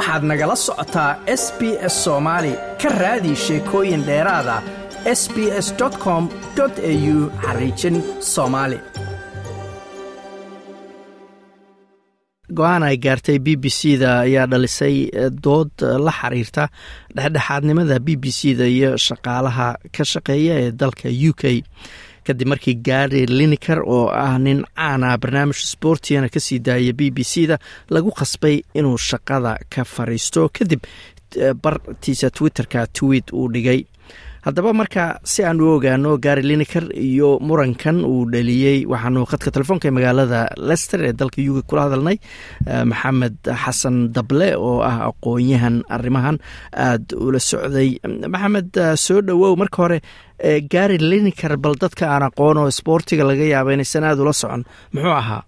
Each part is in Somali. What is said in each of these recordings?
waxaad nagala socotaa s b s soomaali ka raadi sheekooyin dheeraada s b s com au xariijin soomaali go'aan ay gaartay b b c da ayaa dhalisay dood la xiriirta dhexdhexaadnimada b b c da iyo shaqaalaha ka shaqeeya ee dalka u k kadib markii gary liniker oo ah nin caana barnaamij sportiana ka sii daaya b b c da lagu khasbay inuu shaqada ka fariisto. Kadib bartiisa twitterka tweet uu dhigay haddaba marka si aan u ogaano gary liniker iyo murankan uu dhaliyey waxaanu khadka telefoonka ee magaalada lester ee dalka k kula hadalnay maxamed xasan dable oo ah aqoon-yahan arrimahan aada ula socday. Maxamed soo dhowow. Marka hore gary liniker bal dadka aan aqoon oo sboortiga laga yaaba inaysan aada ula socon muxuu ahaa?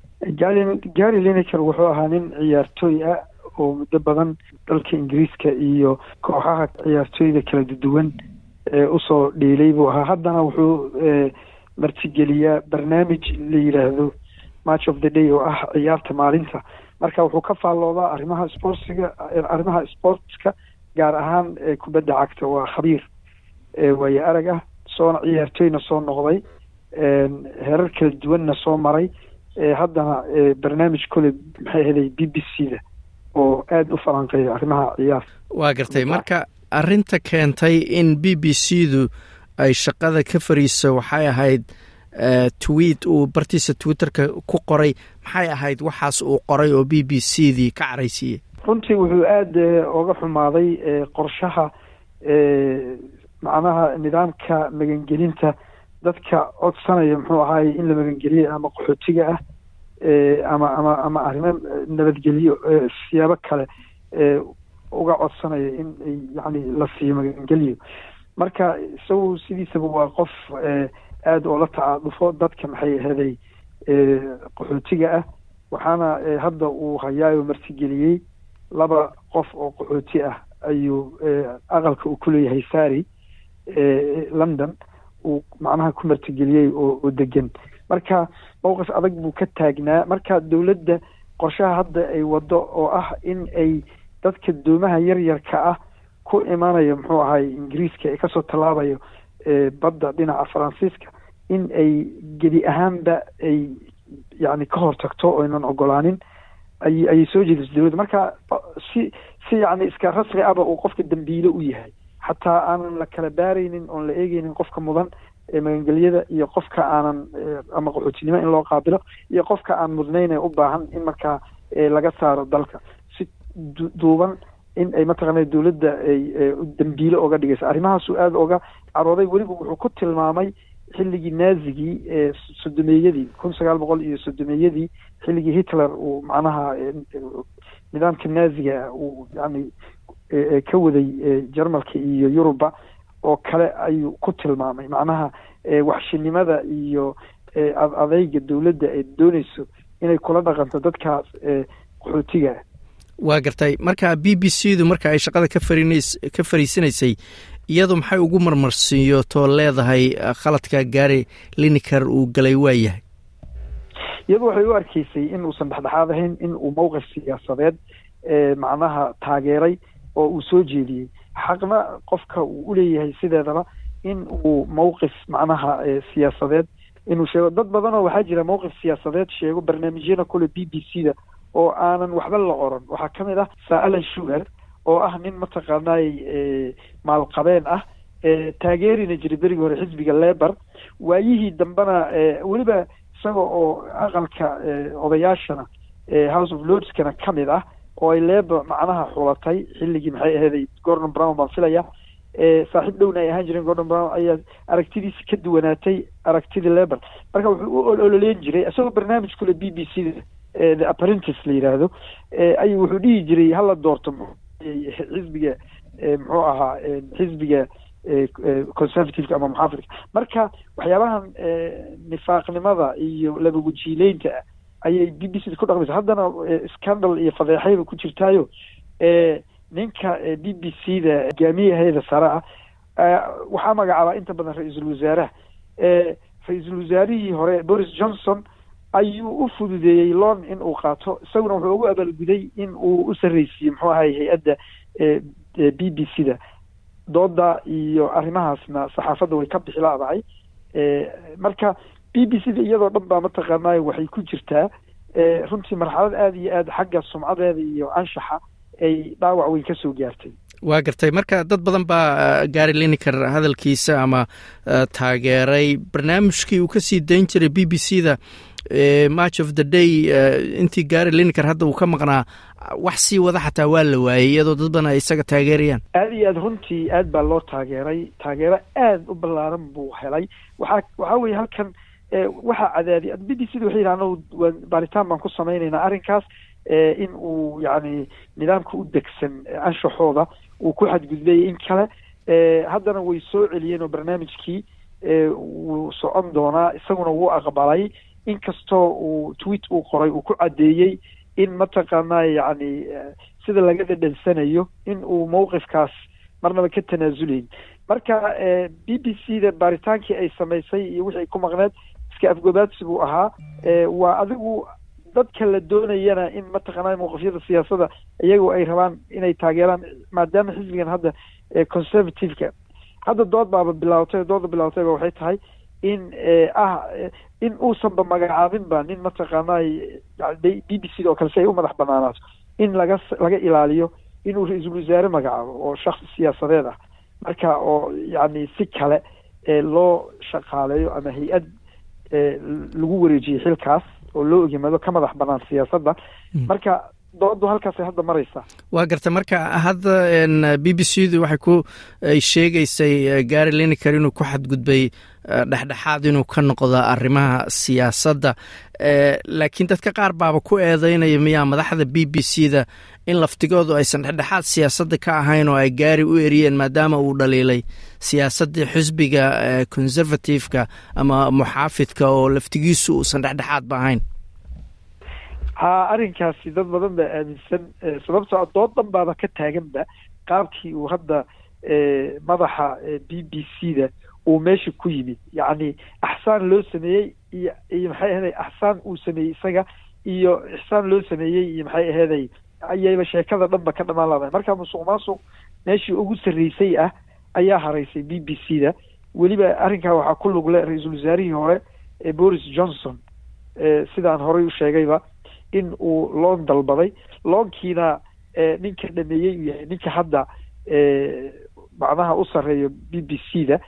Gary liniker wuxuu ahaa nin ciyaartooy ah oo muddo badan dalka ingiriiska iyo kooxaha ciyaartooyda kala duwan u soo dhiilay buu ahaa. Haddana wuxuu martigeliyaa barnaamij la yidhaahdo match of the day oo ah ciyaarta maalinta. Marka wuxuu ka faalloodaa arrimaha sportsiga arrimaha sportska gaar ahaan kubadda cagta. Waa khabiir waayo arag ah. Soona ciyaartooyna soo noqday. Herar kala duwanna soo maray. Haddana barnaamij kole maxay helay b b c da oo aada u falanqeeya arrimaha ciyaar. Waa gartay. Marka arrinta keentay in b b c du ay shaqada ka fariiso waxay ahayd tweet uu bartiisa twitterka ku qoray. Maxay ahayd waxaas uu qoray oo b b c dii ka caraysiiyey? Runtii wuxuu aada oga xumaaday qorshaha macnaha nidaamka magangelinta. Dadka codsanaya muxuu ahaay in la magangeliye ama qaxootiga ah ama ama ama arrimo nabadgelyo siyaabo kale uga codsanaya in yani la siiyo magangeliyo. Marka isagu sidiisaba waa qof aada oo la tacaadufo dadka maxay aheeday qaxootiga ah. Waxaana hadda uu hayaayo martigeliyey laba qof oo qaxooti ah ayuu aqalka uu kuleeyahay sari london. Uu macnaha ku martigeliyey oo oo degan marka mowqif adag buu ka taagnaa. Marka dowladda qorshaha hadda ay wado oo ah in ay dadka doomaha yaryarka ah ku imaanayo muxuu ahay ingiriiska ee ka soo tallaabayo badda dhinaca faransiiska in ay gebi ahaanba ay yani ka hortagto oynan ogolaanin ay ayay soo jeedisa dowladda marka si si yani iska rasmi aba uu qofka dambiile u yahay. Xataa aanan la kala baaraynin oon la eegeynin qofka mudan magangelyada iyo qofka aanan ama qaxootinimo in loo qaabilo iyo qofka aan mudnayn ee u baahan in markaa laga saaro dalka duuban in ay mataqaana dowladda ay dambiile oga dhigaysa. Arrimahaasuu aada oga carooday weliba wuxuu ku tilmaamay xilligii naazigii ee sodomeeyadii kun sagaal boqol iyo sodomeeyadii xilligii hitler uu macnaha nidaamka naaziga uu yani ka waday jarmalka iyo yuruba oo kale ayuu ku tilmaamay. Macnaha waxshinimada iyo adeyga dowladda ay dooneyso inay kula dhaqanto dadkaas qaxootiga waa gartay. Marka b b c du marka ay shaqada ka fariisanaysay iyadu maxay ugu marmarsiiyootoo leedahay khaladka gary liniker uu galay waa yahay? Iyadu waxay u arkeysay in uusan dhexdhexaad ahayn in uu mowqif siyaasadeed macnaha taageeray oo uu soo jeediyey xaqna qofka uu uleeyahay sideedaba in uu mowqif macnaha siyaasadeed inuu sheego. Dad badanoo waxaa jira mowqif siyaasadeed sheego barnaamijyada kule b b c da oo aanan waxba la qoran waxaa ka mid ah saalan sugar oo ah nin mataqaanay maalqabeen ah taageerina jiray berigii hore xisbiga lebor waayihii dambena weliba isaga oo aqalka odayaashana house of lordskana ka mid ah oo ay lebor macnaha xulatay xilligii maxay aheeday gordon brown baan filaya. Saaxiib dhowna ay ahaan jireen gordon brown ayaa aragtidiisi ka duwanaatay aragtidii lebor marka wuxuu u ololeyn jiray isagoo barnaamij kule b b c apprentice la yidhaahdo ayuu wuxuu dhihi jiray hala doorto xisbiga muxuu ahaa xisbiga conservativeka ama muxaafidka marka waxyaabahan nifaaqnimada iyo labagujiileynta ayay b b c ku dhaqmaysa. Haddana scandal iyo fadeexayba ku jirtaayo ninka b b c da hogaamiyaheeda sare ah waxaa magacaabaa inta badan ra'iisul wasaaraha ra'iisul wasaarihii hore boris johnson ayuu u fududeeyey loon in uu qaato. Isaguna wuxuu ugu abaalguday in uu u sarreysiiyey muxuu ahay hay'adda b b c da dooda iyo arrimahaasna saxaafadda way ka bixi laadahay marka b b c da iyadoo dhan baa mataqaanay waxay ku jirtaa runtii marxalad aada iyo aada xagga sumcadeeda iyo anshaxa ay dhaawac weyn ka soo gaartay. Waa gartay. Marka dad badan baa gary lineker hadalkiisa ama taageeray. Barnaamijkii uu ka sii dayn jiray b b c da match of the day intii gary lineker hadda uu ka maqnaa wax sii wada xataa waa la waayey iyadoo dad badan ay isaga taageerayaan. Aada iyo aad runtii aad baa loo taageeray taageero aada u ballaaran buu helay. Waxaa waxaa weeye halkan waxaa cadaadiy b b c da waxay yidhaha anagu baaritaan baan ku samaynaynaa arrinkaas in uu yacni nidaamka u degsan anshaxooda uu ku xadgudbay in kale. Haddana way soo celiyeen oo barnaamijkii wuu socon doonaa isaguna wuu aqbalay inkastoo uu tweet uu qoray uu ku caddeeyey in mataqaanaa yacni sida laga dhadhansanayo in uu mawqifkaas marnaba ka tanaasulayn marka b b c da baaritaankii ay samaysay iyo wixii ku maqneed iska afgobaadsi buu ahaa. Waa adigu dadka la doonayana in mataqaanaa mawqifyada siyaasadda iyagoo ay rabaan inay taageeraan maadaama xisbigan hadda conservative-ka. Hadda dood baaba bilaawtay dooda bilaawtayba waxay tahay in ah in uusanba magacaabinba nin mataqaanaa b b c da oo kale si ay u madax banaanaato in laga laga ilaaliyo inuu ra'iisul wasaare magacaabo oo shaksi siyaasadeed ah. Marka oo yacni si kale loo shaqaaleeyo ama hay'ad lagu wareejiyey xilkaas oo loo ogimaado ka madax banaan siyaasadda. Marka doodu halkaasay hadda maraysaa waa garta marka hadda b b c du waxay ku ay sheegaysay gary lineker inuu ku xadgudbay dhexdhexaad inuu ka noqdo arrimaha siyaasadda. Laakiin dadka qaar baaba ku eedeynaya miyaa madaxda b b c da in laftigoodu aysan dhexdhexaad siyaasadda ka ahayn oo ay gaari u eriyeen maadaama uu dhaliilay siyaasaddii xisbiga conservative-ka ama muxaafidka oo laftigiisu uusan dhexdhexaadba ahayn ha arrinkaasi dad badan baa aaminsan sababtoo dood dhan baaba ka taaganba qaabkii uu hadda madaxa b b c da uu meesha ku yimid. Yacni axsaan loo sameeyey iyo iyo maxay aheeday axsaan uu sameeyey isaga iyo ixsaan loo sameeyey iyo maxay aheeday ayayba sheekada dhanba ka dhamaan laadahay marka musuq maasuq meeshii ugu sarreysay ah ayaa haraysay b b c da weliba arrinkaa waxaa ku lugle ra'iisul wasaarihii hore boris johnson sidaan horey u sheegayba in uu loon dalbaday. Loonkiina ninka dhameeyey uu yahay ninka hadda macnaha u sarreeyo b b c da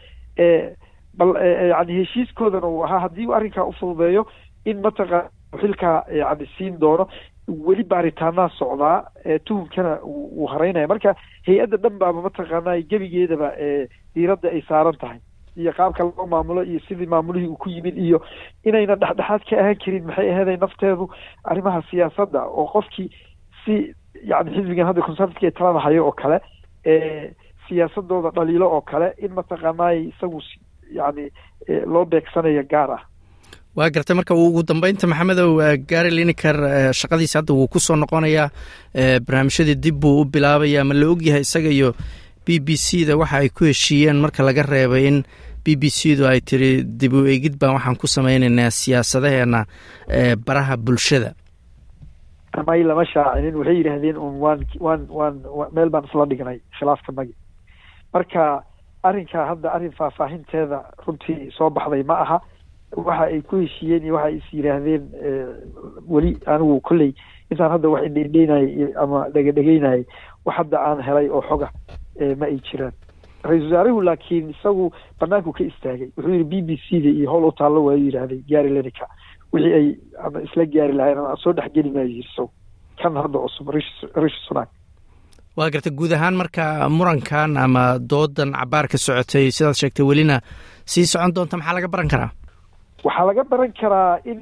bal yani heshiiskoodana uu ahaa. Haddii arrinkaa ufududeeyo in mataqaana xilkaa yani siin doono weli baaritaanaa socdaa tuhumkana uu haraynaya marka hay'adda dhan baaba mataqaanaa gebigeedaba diiradda ay saaran tahay iyo qaabka loo maamulo iyo sidii maamulihii uu ku yimid iyo inayna dhexdhexaad ka ahaan karin maxay aheeday nafteedu arrimaha siyaasadda oo qofkii si yani xisbigan hadda conservative ee talada hayo oo kale siyaasadooda dhaliilo oo kale in mataqaanaay isagu yani loo beegsanayo gaar ah. Waa gartay marka ugu dambeynta maxamedow gary lineker shaqadiisa hadda wuu ku soo noqonayaa barnaamijyadii dib buu u bilaabayaa ma la ogyahay isaga iyo b b c da waxa ay ku heshiiyeen marka laga reebay in b b c du ay tiri dib u eegid baan waxaan ku samaynaynaa siyaasadaheena baraha bulshada. May lama shaacinin waxay yidhaahdeen un waan waan waan meel baan isla dhignay khilaafka magi marka arrinkaa hadda arrin faahfaahinteeda runtii soo baxday ma aha. Waxa ay ku heshiiyeen iyo waxa ay is yidhaahdeen weli anigu kolley intaan hadda wax indheindheynayay ama dhegadhegeynayay wax hadda aan helay oo xoga ma ay jiraan. Ra'iisul wasaaruhu laakiin isagu banaanku ka istaagay. Wuxuu yidhi b b c da iyo howl u taallo waayu yidhaahday gary lenica wixii ay ama isla gaari lahayn ama soo dhexgeli maayo yiri so kan hadda cusub rishi sunak. Waa garta guud ahaan marka murankan ama doodan cabaar ka socotay sidaad sheegtay welina sii socon doonta maxaa laga baran karaa? Waxaa laga baran karaa in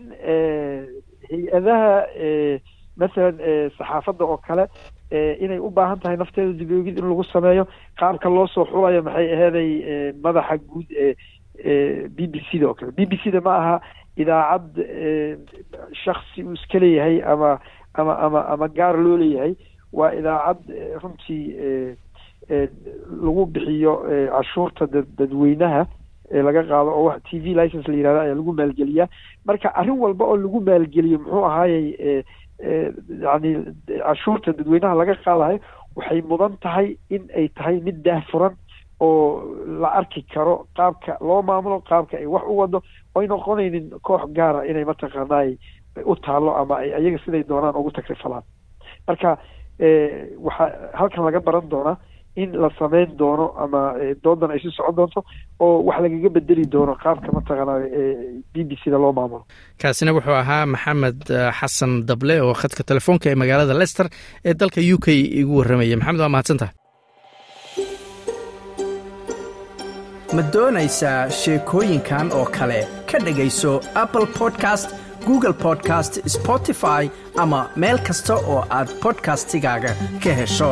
hay'adaha masalan saxaafadda oo kale inay u baahan tahay nafteeda diboogid in lagu sameeyo. Qaabka loo soo xulayo maxay aheeday madaxa guud ee b b c da oo kale. B b c da ma aha idaacad shaksi uu iska leeyahay ama ama ama ama gaar loo leeyahay. Waa idaacad runtii lagu bixiyo cashuurta dad dadweynaha laga qaado oo wax t v license la yihahda ayaa lagu maalgeliyaa. Marka arrin walba oo lagu maalgeliyo muxuu ahaayey yani cashuurta dadweynaha laga qaadayo waxay mudan tahay in ay tahay mid daahfuran oo la arki karo qaabka loo maamulo qaabka ay wax u wado oy noqonaynin koox gaara inay mataqaanaay u taalo ama ay ayaga siday doonaan ugu takrifalaan marka waxaa halkan laga baran doonaa in la sameyn doono ama doodan ay sii socon doonto oo wax lagaga bedeli doono qaabka mataqaana b b c da loo maamulo. Kaasina wuxuu ahaa maxamed xasan dable oo khadka telefoonka ee magaalada lester ee dalka u k igu warramaya. Maxamed waa mahadsantaha ma doonaysaa sheekooyinkan oo kale? Ka dhegayso apple podcast google podcast spotify ama meel kasta oo aad bodkastigaaga ka hesho